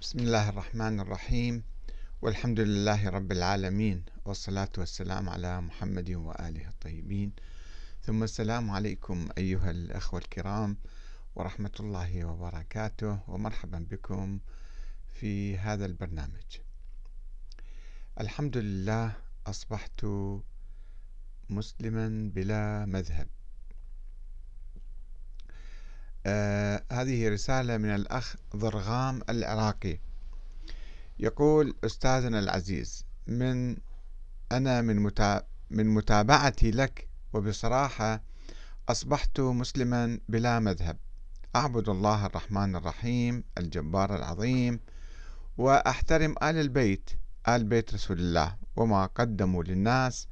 بسم الله الرحمن الرحيم. والحمد لله رب العالمين والصلاة والسلام على محمد وآله الطيبين. ثم السلام عليكم أيها الأخوة الكرام ورحمة الله وبركاته ومرحبا بكم في هذا البرنامج. الحمد لله أصبحت مسلما بلا مذهب. آه هذه رسالة من الأخ ضرغام العراقي. يقول أستاذنا العزيز من أنا من, متابعتي من متابعتي لك وبصراحة أصبحت مسلما بلا مذهب. أعبد الله الرحمن الرحيم الجبار العظيم وأحترم آل البيت آل بيت رسول الله وما قدموا للناس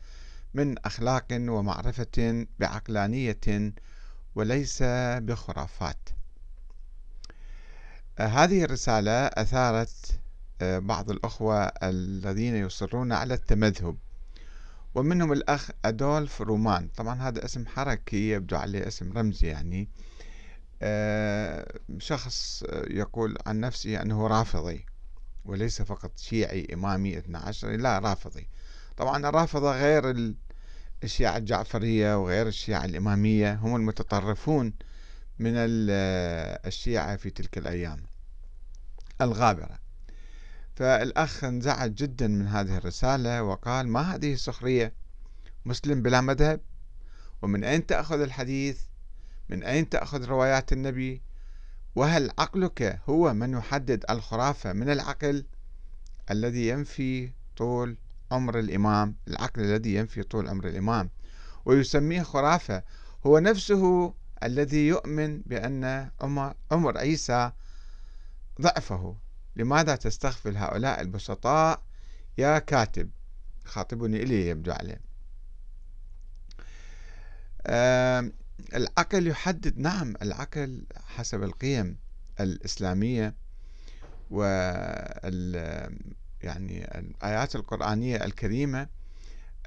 من أخلاق ومعرفة بعقلانية وليس بخرافات. آه، هذه الرسالة أثارت آه، بعض الأخوة الذين يصرون على التمذهب ومنهم الأخ أدولف رومان. طبعا هذا اسم حركي يبدو عليه اسم رمزي يعني. آه، شخص يقول عن نفسه أنه رافضي وليس فقط شيعي إمامي 12 لا رافضي. طبعا الرافضة غير الشيعة الجعفرية وغير الشيعة الإمامية هم المتطرفون من الشيعة في تلك الأيام الغابرة. فالأخ انزعج جدا من هذه الرسالة وقال ما هذه السخرية؟ مسلم بلا مذهب. ومن أين تأخذ الحديث؟ من أين تأخذ روايات النبي؟ وهل عقلك هو من يحدد الخرافة من العقل الذي ينفي طول عمر الإمام العقل الذي ينفي طول عمر الإمام. ويسميه خرافة هو نفسه الذي يؤمن بأن عمر عيسى ضعفه. لماذا تستغفل هؤلاء البسطاء يا كاتب؟ خاطبني إلي يبدو عليه. العقل يحدد نعم العقل حسب القيم الإسلامية وال يعني الآيات القرآنية الكريمة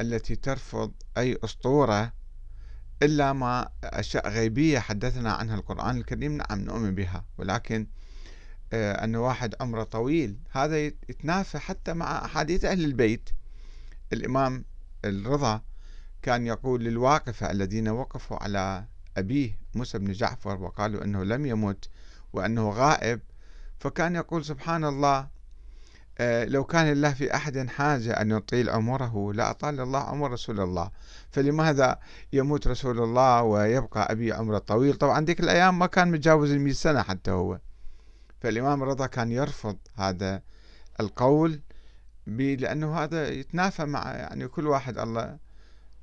التي ترفض أي أسطورة إلا ما أشياء غيبية حدثنا عنها القرآن الكريم نعم نؤمن بها. ولكن آه، أن واحد عمره طويل هذا يتنافى حتى مع أحاديث أهل البيت. الإمام الرضا كان يقول للواقفة الذين وقفوا على أبيه موسى بن جعفر وقالوا أنه لم يمت وأنه غائب فكان يقول سبحان الله لو كان الله في أحد حاجة أن يطيل عمره لأطال الله عمر رسول الله. فلماذا يموت رسول الله ويبقى أبي عمره طويل طبعا ذيك الأيام ما كان متجاوز المئة سنة حتى هو. فالإمام الرضا كان يرفض هذا القول لأنه هذا يتنافى مع يعني كل واحد الله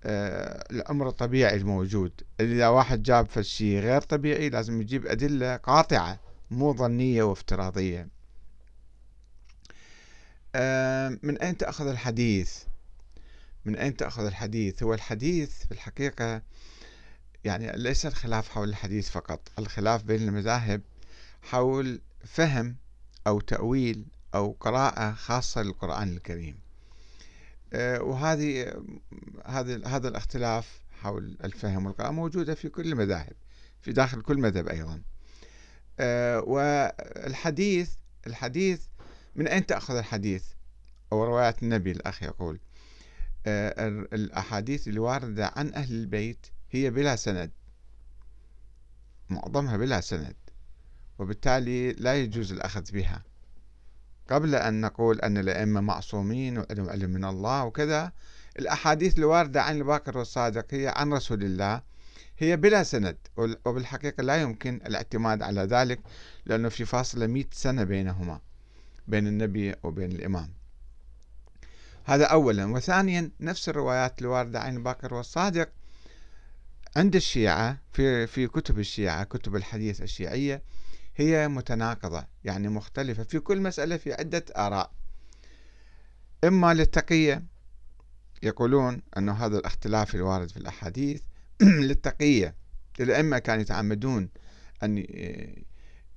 آه، العمر الطبيعي الموجود. إذا واحد جاب فشي غير طبيعي لازم يجيب أدلة قاطعة مو ظنية وافتراضية. من أين تأخذ الحديث؟ من أين تأخذ الحديث؟ هو الحديث في الحقيقة يعني ليس الخلاف حول الحديث فقط الخلاف بين المذاهب حول فهم أو تأويل أو قراءة خاصة للقرآن الكريم. أه، وهذه هذا هذا الاختلاف حول الفهم والقراءة موجودة في كل المذاهب في داخل كل مذهب أيضا. أه، والحديث الحديث من أين تأخذ الحديث؟ أو روايات النبي الأخ يقول. آه، الأحاديث الواردة عن أهل البيت هي بلا سند. معظمها بلا سند. وبالتالي لا يجوز الأخذ بها. قبل أن نقول أن الأئمة معصومين وعلم علم من الله وكذا الأحاديث الواردة عن الباقر والصادق هي عن رسول الله هي بلا سند. وبالحقيقة لا يمكن الاعتماد على ذلك لأنه في فاصلة مئة سنة بينهما. بين النبي وبين الإمام. هذا أولا. وثانيا نفس الروايات الواردة عن الباقر والصادق عند الشيعة في في كتب الشيعة كتب الحديث الشيعية هي متناقضة يعني مختلفة في كل مسألة في عدة آراء. إما للتقية يقولون أن هذا الاختلاف الوارد في الأحاديث. للتقية الأئمة كانوا يتعمدون أن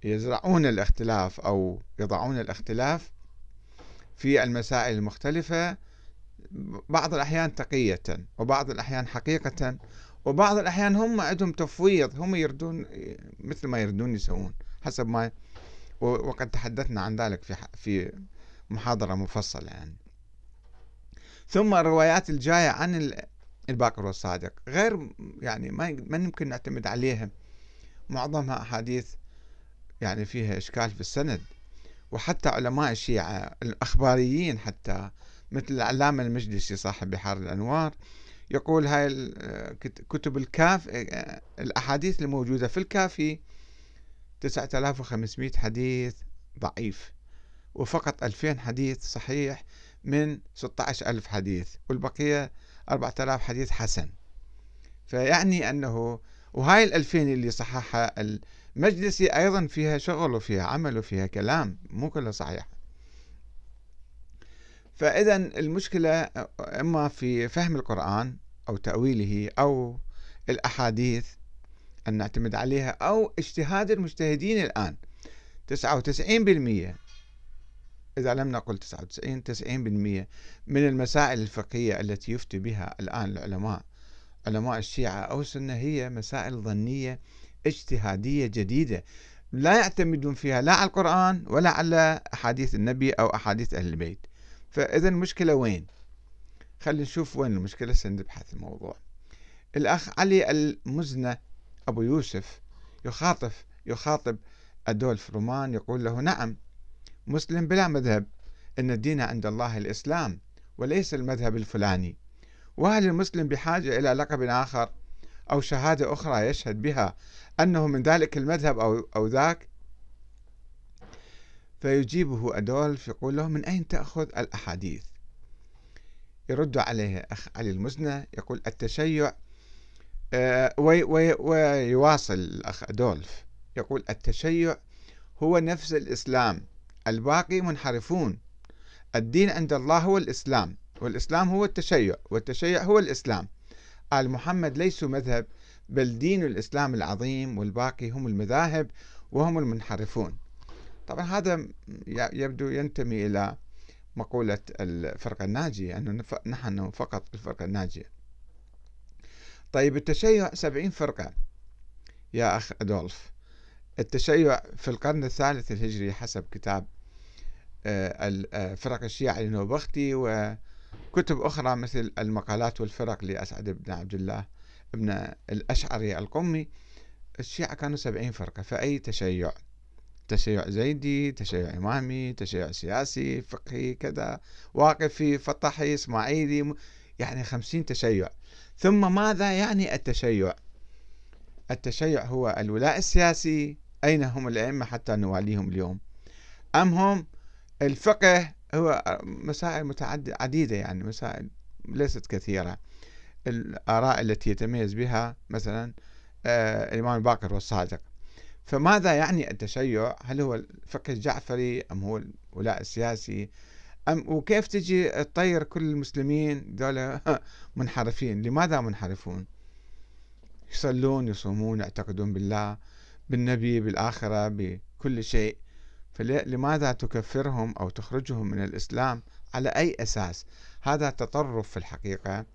يزرعون الاختلاف أو يضعون الاختلاف في المسائل المختلفة بعض الأحيان تقية وبعض الأحيان حقيقة وبعض الأحيان هم عندهم تفويض هم يردون مثل ما يردون يسوون حسب ما وقد تحدثنا عن ذلك في في محاضرة مفصلة يعني. ثم الروايات الجاية عن الباقر والصادق غير يعني ما ما يمكن نعتمد عليها معظمها أحاديث يعني فيها إشكال في السند. وحتى علماء الشيعة الأخباريين حتى مثل العلامة المجلسي صاحب بحار الأنوار يقول هاي كتب الكاف الأحاديث الموجودة في الكافي 9500 حديث ضعيف وفقط 2000 حديث صحيح من 16000 حديث والبقية 4000 حديث حسن. فيعني أنه وهاي الألفين اللي صححها المجلسي أيضا فيها شغل وفيها عمل وفيها كلام مو كله صحيح. فإذا المشكلة إما في فهم القرآن أو تأويله أو الأحاديث أن نعتمد عليها أو اجتهاد المجتهدين الآن. 99% إذا لم نقل 99 90% من المسائل الفقهية التي يفتي بها الآن العلماء. علماء الشيعة أو السنة هي مسائل ظنية اجتهادية جديدة لا يعتمدون فيها لا على القرآن ولا على أحاديث النبي أو أحاديث أهل البيت. فإذا المشكلة وين؟ خلينا نشوف وين المشكلة سنبحث الموضوع. الأخ علي المزنة أبو يوسف يخاطب يخاطب أدولف رومان يقول له نعم مسلم بلا مذهب أن الدين عند الله الإسلام وليس المذهب الفلاني. وهل المسلم بحاجة إلى لقب آخر أو شهادة أخرى يشهد بها أنه من ذلك المذهب أو, أو ذاك؟ فيجيبه أدولف يقول له من أين تأخذ الأحاديث؟ يرد عليه أخ علي المزنة يقول التشيع آه، ويواصل الأخ أدولف يقول التشيع هو نفس الإسلام الباقي منحرفون الدين عند الله هو الإسلام. والإسلام هو التشيع والتشيع هو الإسلام. آل محمد ليسوا مذهب بل دين الإسلام العظيم والباقي هم المذاهب وهم المنحرفون. طبعا هذا يبدو ينتمي إلى مقولة الفرقة الناجية أنه نحن فقط الفرقة الناجية. طيب التشيع سبعين فرقة. يا أخ أدولف التشيع في القرن الثالث الهجري حسب كتاب آه، آه، فرق الشيعة لنوبختي وكتب أخرى مثل المقالات والفرق لأسعد بن عبد الله ابن الأشعري القمي. الشيعة كانوا سبعين فرقة فأي تشيع؟ تشيع زيدي تشيع إمامي تشيع سياسي فقهي كذا واقفي فطحي إسماعيلي يعني خمسين تشيع. ثم ماذا يعني التشيع؟ التشيع هو الولاء السياسي. أين هم الأئمة حتى نواليهم اليوم؟ أم هم الفقه هو مسائل متعددة عديدة يعني مسائل ليست كثيرة. الآراء التي يتميز بها مثلا آه، الإمام الباقر والصادق. فماذا يعني التشيع؟ هل هو الفقه الجعفري أم هو الولاء السياسي؟ أم وكيف تجي تطير كل المسلمين دولة منحرفين؟ لماذا منحرفون؟ يصلون يصومون يعتقدون بالله بالنبي بالآخرة بكل شيء. فلماذا تكفرهم أو تخرجهم من الإسلام؟ على أي أساس؟ هذا تطرف في الحقيقة.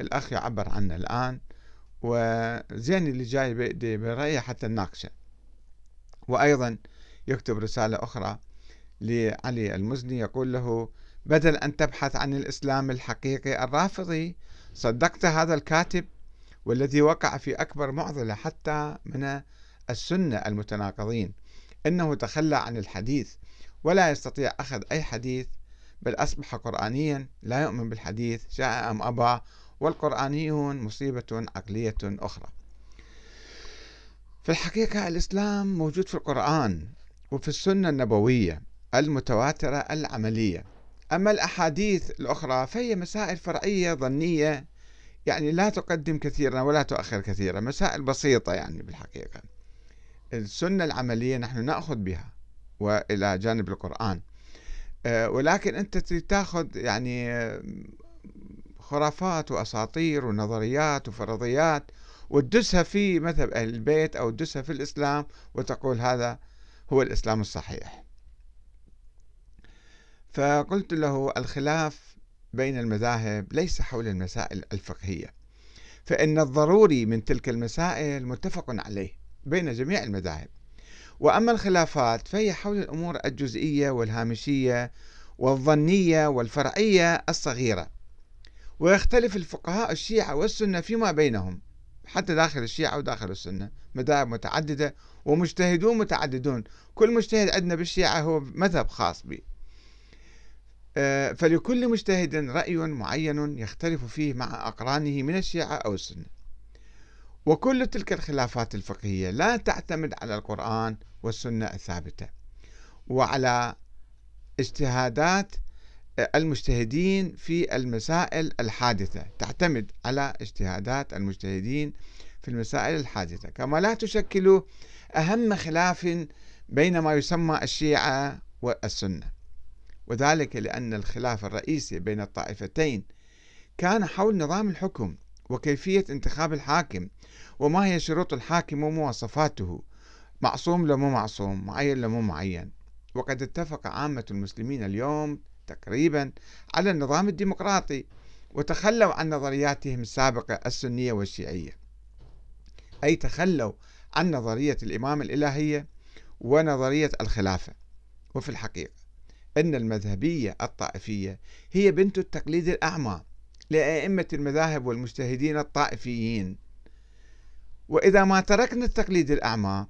الأخ يعبر عنه الآن. وزين اللي جاي برأيه حتى نناقشه وأيضا يكتب رسالة أخرى لعلي المزني يقول له بدل أن تبحث عن الإسلام الحقيقي الرافضي صدقت هذا الكاتب والذي وقع في أكبر معضلة حتى من السنة المتناقضين. إنه تخلى عن الحديث ولا يستطيع أخذ أي حديث بل أصبح قرآنيا لا يؤمن بالحديث شاء أم أبى والقرآنيون مصيبة عقلية أخرى. في الحقيقة الإسلام موجود في القرآن وفي السنة النبوية المتواترة العملية. أما الأحاديث الأخرى فهي مسائل فرعية ظنية يعني لا تقدم كثيرا ولا تؤخر كثيرا مسائل بسيطة يعني بالحقيقة. السنة العملية نحن نأخذ بها وإلى جانب القرآن. آه، ولكن أنت تأخذ يعني آه، خرافات وأساطير ونظريات وفرضيات وتدسها في مذهب أهل البيت أو تدسها في الإسلام وتقول هذا هو الإسلام الصحيح. فقلت له الخلاف بين المذاهب ليس حول المسائل الفقهية فإن الضروري من تلك المسائل متفق عليه. بين جميع المذاهب. وأما الخلافات فهي حول الأمور الجزئية والهامشية والظنية والفرعية الصغيرة. ويختلف الفقهاء الشيعة والسنة فيما بينهم حتى داخل الشيعة وداخل السنة. مذاهب متعددة ومجتهدون متعددون. كل مجتهد عندنا بالشيعة هو مذهب خاص به. آه، فلكل مجتهد رأي معين يختلف فيه مع أقرانه من الشيعة أو السنة. وكل تلك الخلافات الفقهية لا تعتمد على القرآن والسنة الثابتة وعلى اجتهادات المجتهدين في المسائل الحادثة. تعتمد على اجتهادات المجتهدين في المسائل الحادثة. كما لا تشكل أهم خلاف بين ما يسمى الشيعة والسنة. وذلك لأن الخلاف الرئيسي بين الطائفتين كان حول نظام الحكم. وكيفية انتخاب الحاكم وما هي شروط الحاكم ومواصفاته معصوم لو مو معصوم معين لو مو معين. وقد اتفق عامة المسلمين اليوم تقريبا على النظام الديمقراطي وتخلوا عن نظرياتهم السابقة السنية والشيعية. أي تخلوا عن نظرية الإمام الإلهية ونظرية الخلافة. وفي الحقيقة أن المذهبية الطائفية هي بنت التقليد الأعمى. لأئمة المذاهب والمجتهدين الطائفيين. وإذا ما تركنا التقليد الأعمى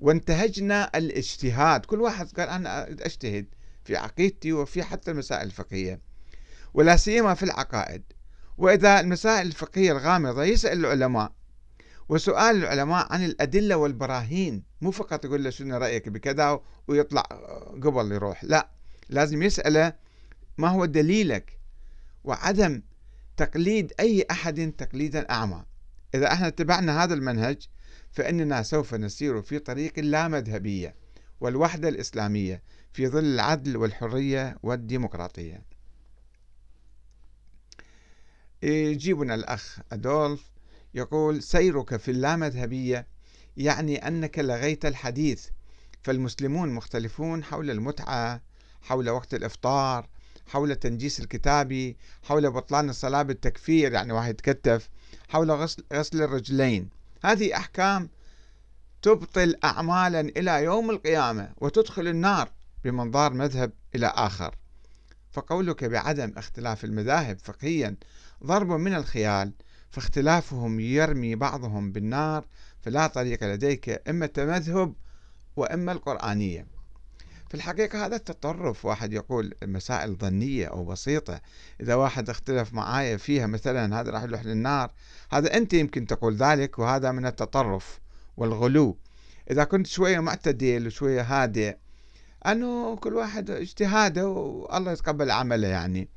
وانتهجنا الاجتهاد كل واحد قال أنا أجتهد في عقيدتي وفي حتى المسائل الفقهية ولا سيما في العقائد. وإذا المسائل الفقهية الغامضة يسأل العلماء وسؤال العلماء عن الأدلة والبراهين. مو فقط يقول له شنو رأيك بكذا ويطلع قبل يروح لا لازم يسأله ما هو دليلك وعدم تقليد أي أحد تقليدا أعمى. إذا إحنا اتبعنا هذا المنهج فإننا سوف نسير في طريق لا مذهبية والوحدة الإسلامية في ظل العدل والحرية والديمقراطية. يجيبنا الأخ أدولف يقول سيرك في اللامذهبية يعني أنك لغيت الحديث فالمسلمون مختلفون حول المتعة حول وقت الإفطار حول التنجيس الكتابي حول بطلان الصلاة بالتكفير يعني واحد يتكتف حول غسل, غسل الرجلين. هذه أحكام تبطل أعمالا إلى يوم القيامة وتدخل النار بمنظار مذهب إلى آخر. فقولك بعدم اختلاف المذاهب فقهيا ضرب من الخيال فاختلافهم يرمي بعضهم بالنار فلا طريق لديك إما التمذهب وإما القرآنية. في الحقيقة هذا التطرف واحد يقول مسائل ظنية أو بسيطة. إذا واحد اختلف معايا فيها مثلا هذا راح يروح للنار هذا أنت يمكن تقول ذلك وهذا من التطرف والغلو. إذا كنت شوية معتدل وشوية هادئ أنه كل واحد اجتهاده والله يتقبل عمله يعني.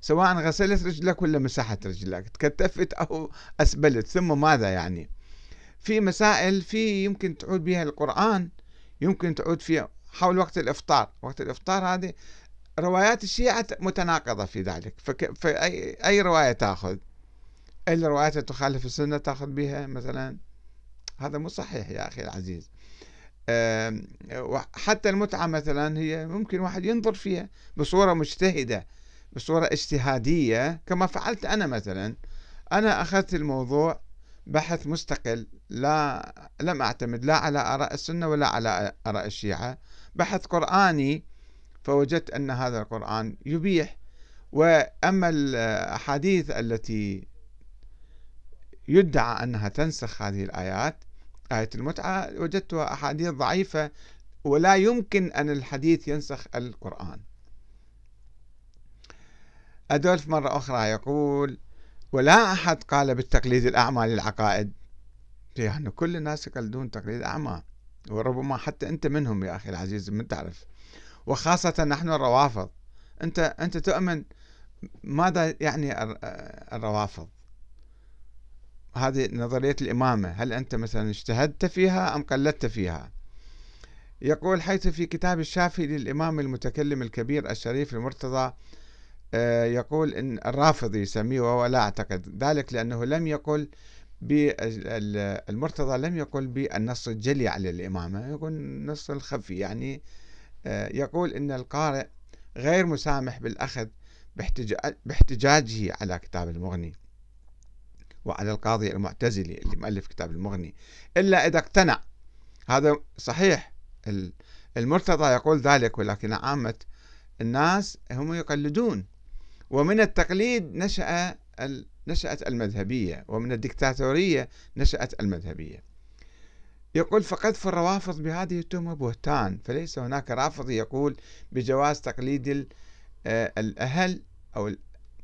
سواء غسلت رجلك ولا مسحت رجلك تكتفت أو أسبلت ثم ماذا يعني؟ في مسائل في يمكن تعود بها القرآن يمكن تعود فيها حول وقت الإفطار. وقت الإفطار هذه روايات الشيعة متناقضة في ذلك. فأي أي رواية تأخذ؟ الروايات تخالف السنة تأخذ بها مثلا؟ هذا مو صحيح يا أخي العزيز. حتى المتعة مثلا هي ممكن واحد ينظر فيها بصورة مجتهدة بصورة اجتهادية كما فعلت أنا مثلا. أنا أخذت الموضوع بحث مستقل لا لم أعتمد لا على آراء السنة ولا على آراء الشيعة. بحث قرآني فوجدت أن هذا القرآن يبيح. وأما الأحاديث التي يدعى أنها تنسخ هذه الآيات آية المتعة وجدتها أحاديث ضعيفة ولا يمكن أن الحديث ينسخ القرآن. أدولف مرة أخرى يقول ولا أحد قال بالتقليد الأعمى للعقائد. يعني كل الناس يقلدون تقليد أعمى. وربما حتى أنت منهم يا أخي العزيز من تعرف. وخاصة نحن الروافض. أنت أنت تؤمن ماذا يعني الروافض؟ هذه نظرية الإمامة. هل أنت مثلا اجتهدت فيها أم قلدت فيها؟ يقول حيث في كتاب الشافعي للإمام المتكلم الكبير الشريف المرتضى آه، يقول إن الرافضي يسميه وهو لا أعتقد. ذلك لأنه لم يقل المرتضى لم يقل بالنص الجلي على الإمامة يقول النص الخفي يعني آه، يقول إن القارئ غير مسامح بالأخذ باحتجاجه على كتاب المغني وعلى القاضي المعتزلي اللي مؤلف كتاب المغني إلا إذا اقتنع. هذا صحيح. المرتضى يقول ذلك ولكن عامة الناس هم يقلدون. ومن التقليد نشأ نشأت المذهبية ومن الدكتاتورية نشأت المذهبية. يقول فقذف الروافض بهذه التهمة بهتان فليس هناك رافضي يقول بجواز تقليد آه، الأهل أو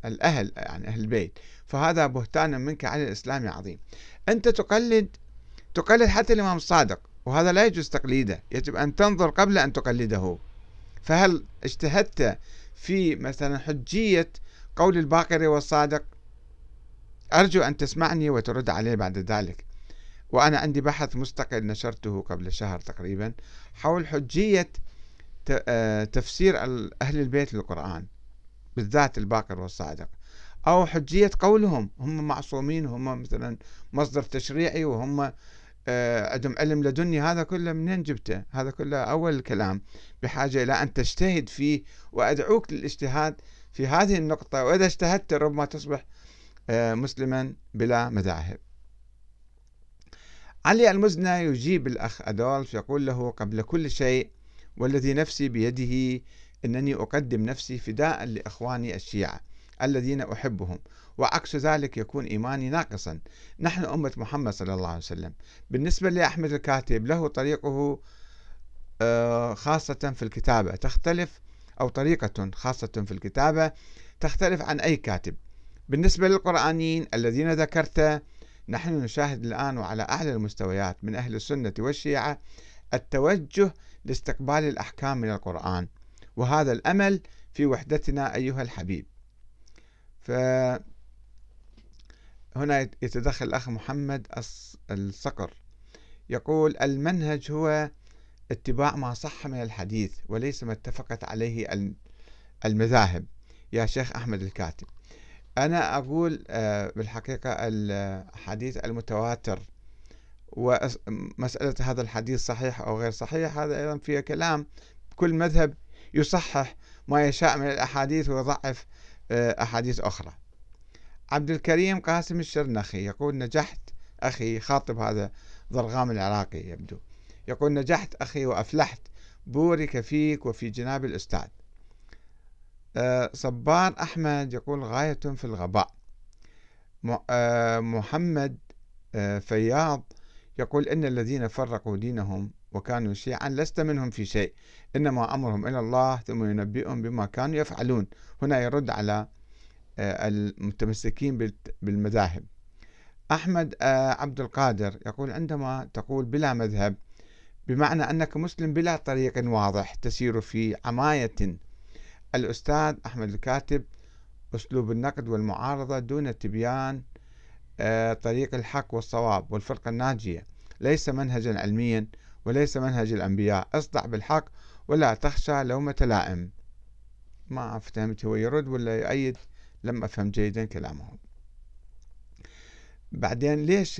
الأهل يعني أهل البيت فهذا بهتان منك على الإسلام عظيم. أنت تقلد تقلد حتى الإمام الصادق وهذا لا يجوز تقليده يجب أن تنظر قبل أن تقلده. فهل اجتهدت في مثلا حجية قول الباقر والصادق أرجو أن تسمعني وترد عليه بعد ذلك. وأنا عندي بحث مستقل نشرته قبل شهر تقريبا حول حجية آه، تفسير أهل البيت للقرآن بالذات الباقر والصادق. أو حجية قولهم هم معصومين هم مثلا مصدر تشريعي وهم آه، عندهم علم لدني. هذا كله منين جبته؟ هذا كله أول الكلام بحاجة إلى أن تجتهد فيه وأدعوك للاجتهاد في هذه النقطة. وإذا اجتهدت ربما تصبح مسلما بلا مذاهب. علي المزنى يجيب الأخ أدولف يقول له قبل كل شيء والذي نفسي بيده إنني أقدم نفسي فداء لإخواني الشيعة الذين أحبهم وعكس ذلك يكون إيماني ناقصا. نحن أمة محمد صلى الله عليه وسلم. بالنسبة لأحمد الكاتب له طريقه آه، خاصة في الكتابة. تختلف أو طريقة خاصة في الكتابة تختلف عن أي كاتب. بالنسبة للقرآنيين الذين ذكرت نحن نشاهد الآن وعلى أعلى المستويات من أهل السنة والشيعة التوجه لاستقبال الأحكام من القرآن وهذا الأمل في وحدتنا أيها الحبيب. فهنا يتدخل الأخ محمد الصقر يقول المنهج هو اتباع ما صح من الحديث وليس ما اتفقت عليه المذاهب. يا شيخ أحمد الكاتب. أنا أقول آه، بالحقيقة الحديث المتواتر ومسألة هذا الحديث صحيح أو غير صحيح هذا أيضا فيه كلام. كل مذهب يصحح ما يشاء من الأحاديث ويضعف آه، أحاديث أخرى. عبد الكريم قاسم الشرنخي يقول نجحت أخي خاطب هذا ضرغام العراقي يبدو. يقول نجحت أخي وأفلحت. بورك فيك وفي جناب الأستاذ. آه، صبار أحمد يقول غاية في الغباء. آه، محمد فياض يقول إن الذين فرقوا دينهم وكانوا شيعا لست منهم في شيء إنما أمرهم إلى الله ثم ينبئهم بما كانوا يفعلون. هنا يرد على آه، المتمسكين بالمذاهب. أحمد آه، عبد القادر يقول عندما تقول بلا مذهب بمعنى أنك مسلم بلا طريق واضح تسير في عماية الأستاذ أحمد الكاتب أسلوب النقد والمعارضة دون تبيان آه، طريق الحق والصواب والفرقة الناجية. ليس منهجا علميا وليس منهج الأنبياء. اصدع بالحق ولا تخشى لومة لائم. ما فهمت هو يرد ولا يؤيد لم أفهم جيدا كلامه. بعدين ليش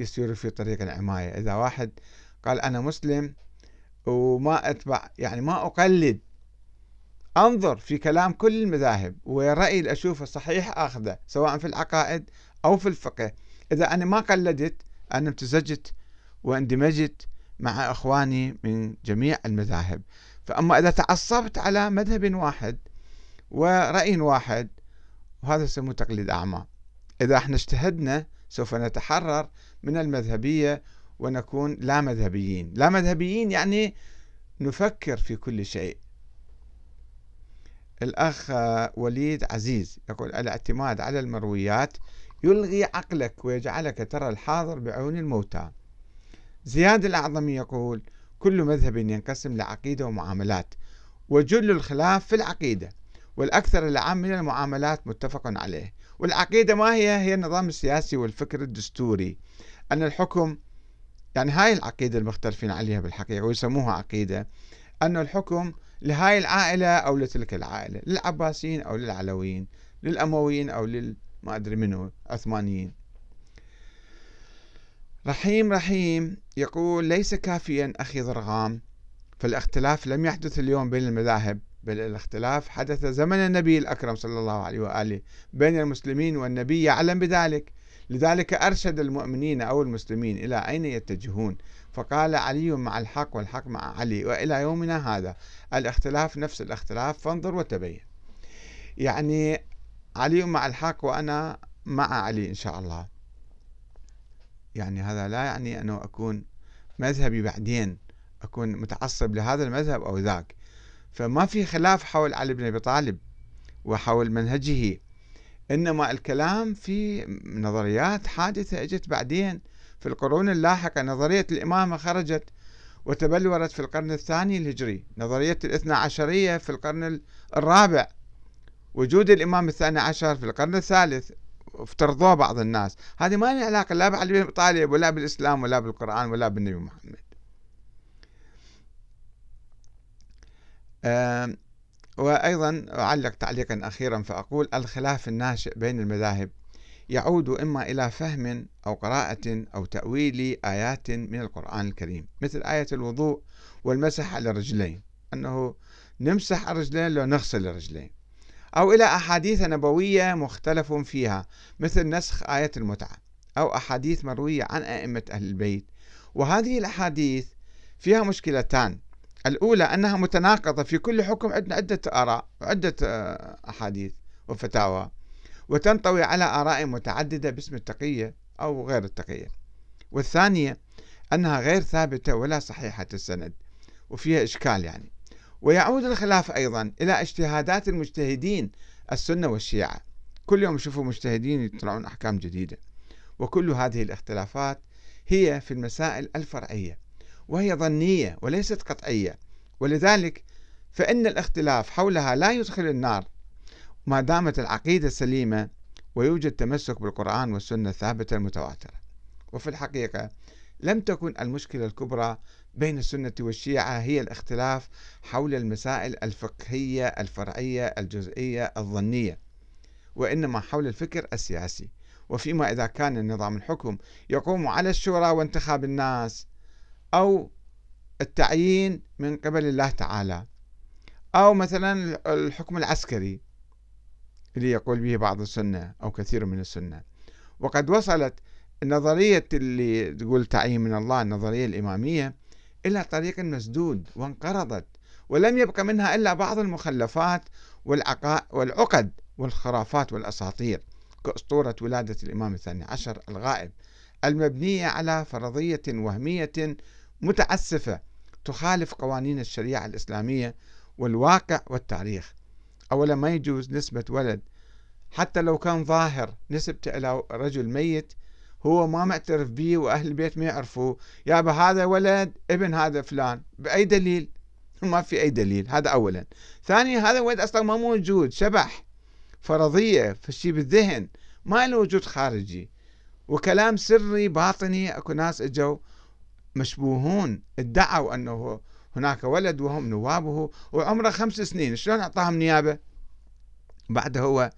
يسير في طريق العماية؟ إذا واحد قال أنا مسلم وما أتبع يعني ما أقلد أنظر في كلام كل المذاهب والرأي اللي أشوفه صحيح أخذه سواء في العقائد أو في الفقه. إذا أنا ما قلدت أنا امتزجت واندمجت مع إخواني من جميع المذاهب. فأما إذا تعصبت على مذهب واحد ورأي واحد وهذا يسموه تقليد أعمى. إذا إحنا اجتهدنا سوف نتحرر من المذهبية ونكون لا مذهبيين. لا مذهبيين يعني نفكر في كل شيء. الأخ وليد عزيز يقول الاعتماد على المرويات يلغي عقلك ويجعلك ترى الحاضر بعيون الموتى. زياد الأعظمي يقول كل مذهب ينقسم لعقيدة ومعاملات وجل الخلاف في العقيدة والأكثر العام من المعاملات متفق عليه. والعقيدة ما هي؟ هي النظام السياسي والفكر الدستوري. أن الحكم يعني هاي العقيدة المختلفين عليها بالحقيقة ويسموها عقيدة أن الحكم لهاي العائلة أو لتلك العائلة للعباسيين أو للعلويين للأمويين أو لل ما أدري منه عثمانيين رحيم رحيم يقول ليس كافيا أخي ضرغام فالاختلاف لم يحدث اليوم بين المذاهب بل الاختلاف حدث زمن النبي الأكرم صلى الله عليه وآله. بين المسلمين والنبي يعلم بذلك لذلك أرشد المؤمنين أو المسلمين إلى أين يتجهون؟ فقال علي مع الحق والحق مع علي وإلى يومنا هذا. الاختلاف نفس الاختلاف فانظر وتبين. يعني علي مع الحق وأنا مع علي إن شاء الله. يعني هذا لا يعني أنه أكون مذهبي بعدين أكون متعصب لهذا المذهب أو ذاك. فما في خلاف حول علي بن أبي طالب وحول منهجه. إنما الكلام في نظريات حادثة إجت بعدين. في القرون اللاحقة نظرية الإمامة خرجت وتبلورت في القرن الثاني الهجري. نظرية الاثنى عشرية في القرن الرابع. وجود الإمام الثاني عشر في القرن الثالث افترضوها بعض الناس. هذه ما لها علاقة لا بعلي طالب ولا بالإسلام ولا بالقرآن ولا بالنبي محمد. وأيضا أعلق تعليقا أخيرا فأقول الخلاف الناشئ بين المذاهب. يعود إما إلى فهم أو قراءة أو تأويل آيات من القرآن الكريم مثل آية الوضوء والمسح على الرجلين أنه نمسح الرجلين لو نغسل الرجلين أو إلى أحاديث نبوية مختلف فيها مثل نسخ آية المتعة أو أحاديث مروية عن أئمة أهل البيت. وهذه الأحاديث فيها مشكلتان. الأولى أنها متناقضة في كل حكم عندنا عدة آراء وعدة آه، أحاديث وفتاوى وتنطوي على آراء متعددة باسم التقية أو غير التقية. والثانية أنها غير ثابتة ولا صحيحة السند وفيها إشكال يعني. ويعود الخلاف أيضا إلى اجتهادات المجتهدين السنة والشيعة. كل يوم يشوفوا مجتهدين يطلعون أحكام جديدة. وكل هذه الاختلافات هي في المسائل الفرعية. وهي ظنية وليست قطعية. ولذلك فإن الاختلاف حولها لا يدخل النار. ما دامت العقيدة سليمة ويوجد تمسك بالقرآن والسنة الثابتة المتواترة وفي الحقيقة لم تكن المشكلة الكبرى بين السنة والشيعة هي الاختلاف حول المسائل الفقهية الفرعية الجزئية الظنية. وإنما حول الفكر السياسي. وفيما إذا كان النظام الحكم يقوم على الشورى وانتخاب الناس أو التعيين من قبل الله تعالى. أو مثلا الحكم العسكري اللي يقول به بعض السنة أو كثير من السنة. وقد وصلت النظرية اللي تقول تعيين من الله النظرية الإمامية إلى طريق مسدود وانقرضت. ولم يبق منها إلا بعض المخلفات والعقد والخرافات والأساطير. كأسطورة ولادة الإمام الثاني عشر الغائب. المبنية على فرضية وهمية متعسفة تخالف قوانين الشريعة الإسلامية والواقع والتاريخ. أولا ما يجوز نسبة ولد. حتى لو كان ظاهر نسبته إلى رجل ميت هو ما معترف به وأهل البيت ما يعرفوه. يابا هذا ولد ابن هذا فلان. بأي دليل؟ ما في أي دليل. هذا أولا. ثانيا هذا ولد أصلا ما موجود. شبح فرضية فشي بالذهن. ما له وجود خارجي. وكلام سري باطني أكو ناس إجوا مشبوهون ادعوا أنه هناك ولد وهم نوابه وعمره خمس سنين شلون أعطاهم نيابة؟ بعد هو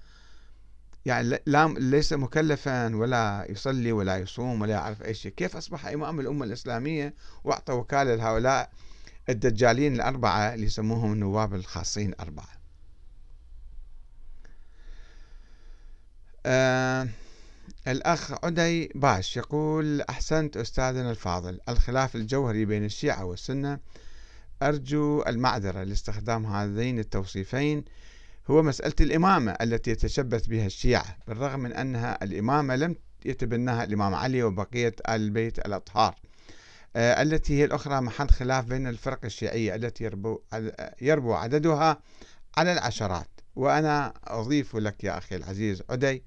يعني لا ليس مكلفا ولا يصلي ولا يصوم ولا يعرف أي شيء. كيف أصبح إمام الأمة الإسلامية وأعطى وكالة لهؤلاء الدجالين الأربعة اللي يسموهم النواب الخاصين أربعة؟ آه الأخ عدي باش يقول أحسنت أستاذنا الفاضل الخلاف الجوهري بين الشيعة والسنة أرجو المعذرة لاستخدام هذين التوصيفين هو مسألة الإمامة التي يتشبث بها الشيعة بالرغم من أنها الإمامة لم يتبناها الإمام علي وبقية آل البيت الأطهار آه، التي هي الأخرى محل خلاف بين الفرق الشيعية التي يربو, يربو عددها على العشرات وأنا أضيف لك يا أخي العزيز عدي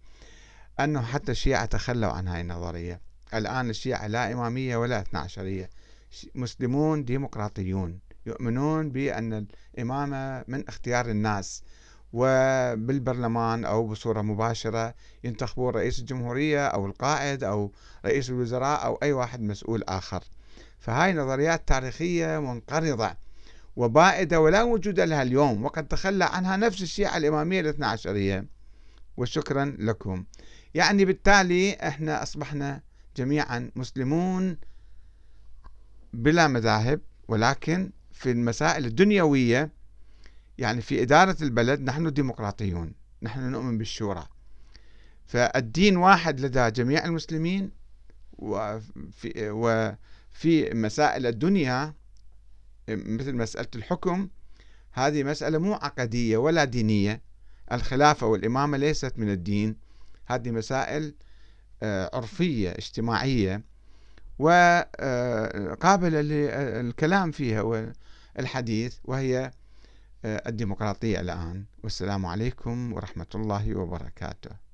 أنه حتى الشيعة تخلوا عن هاي النظرية. الآن الشيعة لا إمامية ولا اثنا عشرية مسلمون ديمقراطيون. يؤمنون بأن الإمامة من اختيار الناس. وبالبرلمان أو بصورة مباشرة ينتخبون رئيس الجمهورية أو القائد أو رئيس الوزراء أو أي واحد مسؤول آخر. فهاي نظريات تاريخية منقرضة وبائدة ولا وجود لها اليوم. وقد تخلى عنها نفس الشيعة الإمامية الاثنى عشرية وشكرا لكم. يعني بالتالي إحنا أصبحنا جميعا مسلمون بلا مذاهب ولكن في المسائل الدنيوية يعني في إدارة البلد نحن ديمقراطيون نحن نؤمن بالشورى. فالدين واحد لدى جميع المسلمين وفي, وفي مسائل الدنيا مثل مسألة الحكم هذه مسألة مو عقدية ولا دينية. الخلافة والإمامة ليست من الدين. هذه مسائل آه، عرفية اجتماعية وقابلة للكلام فيها والحديث وهي آه، الديمقراطية الآن. والسلام عليكم ورحمة الله وبركاته.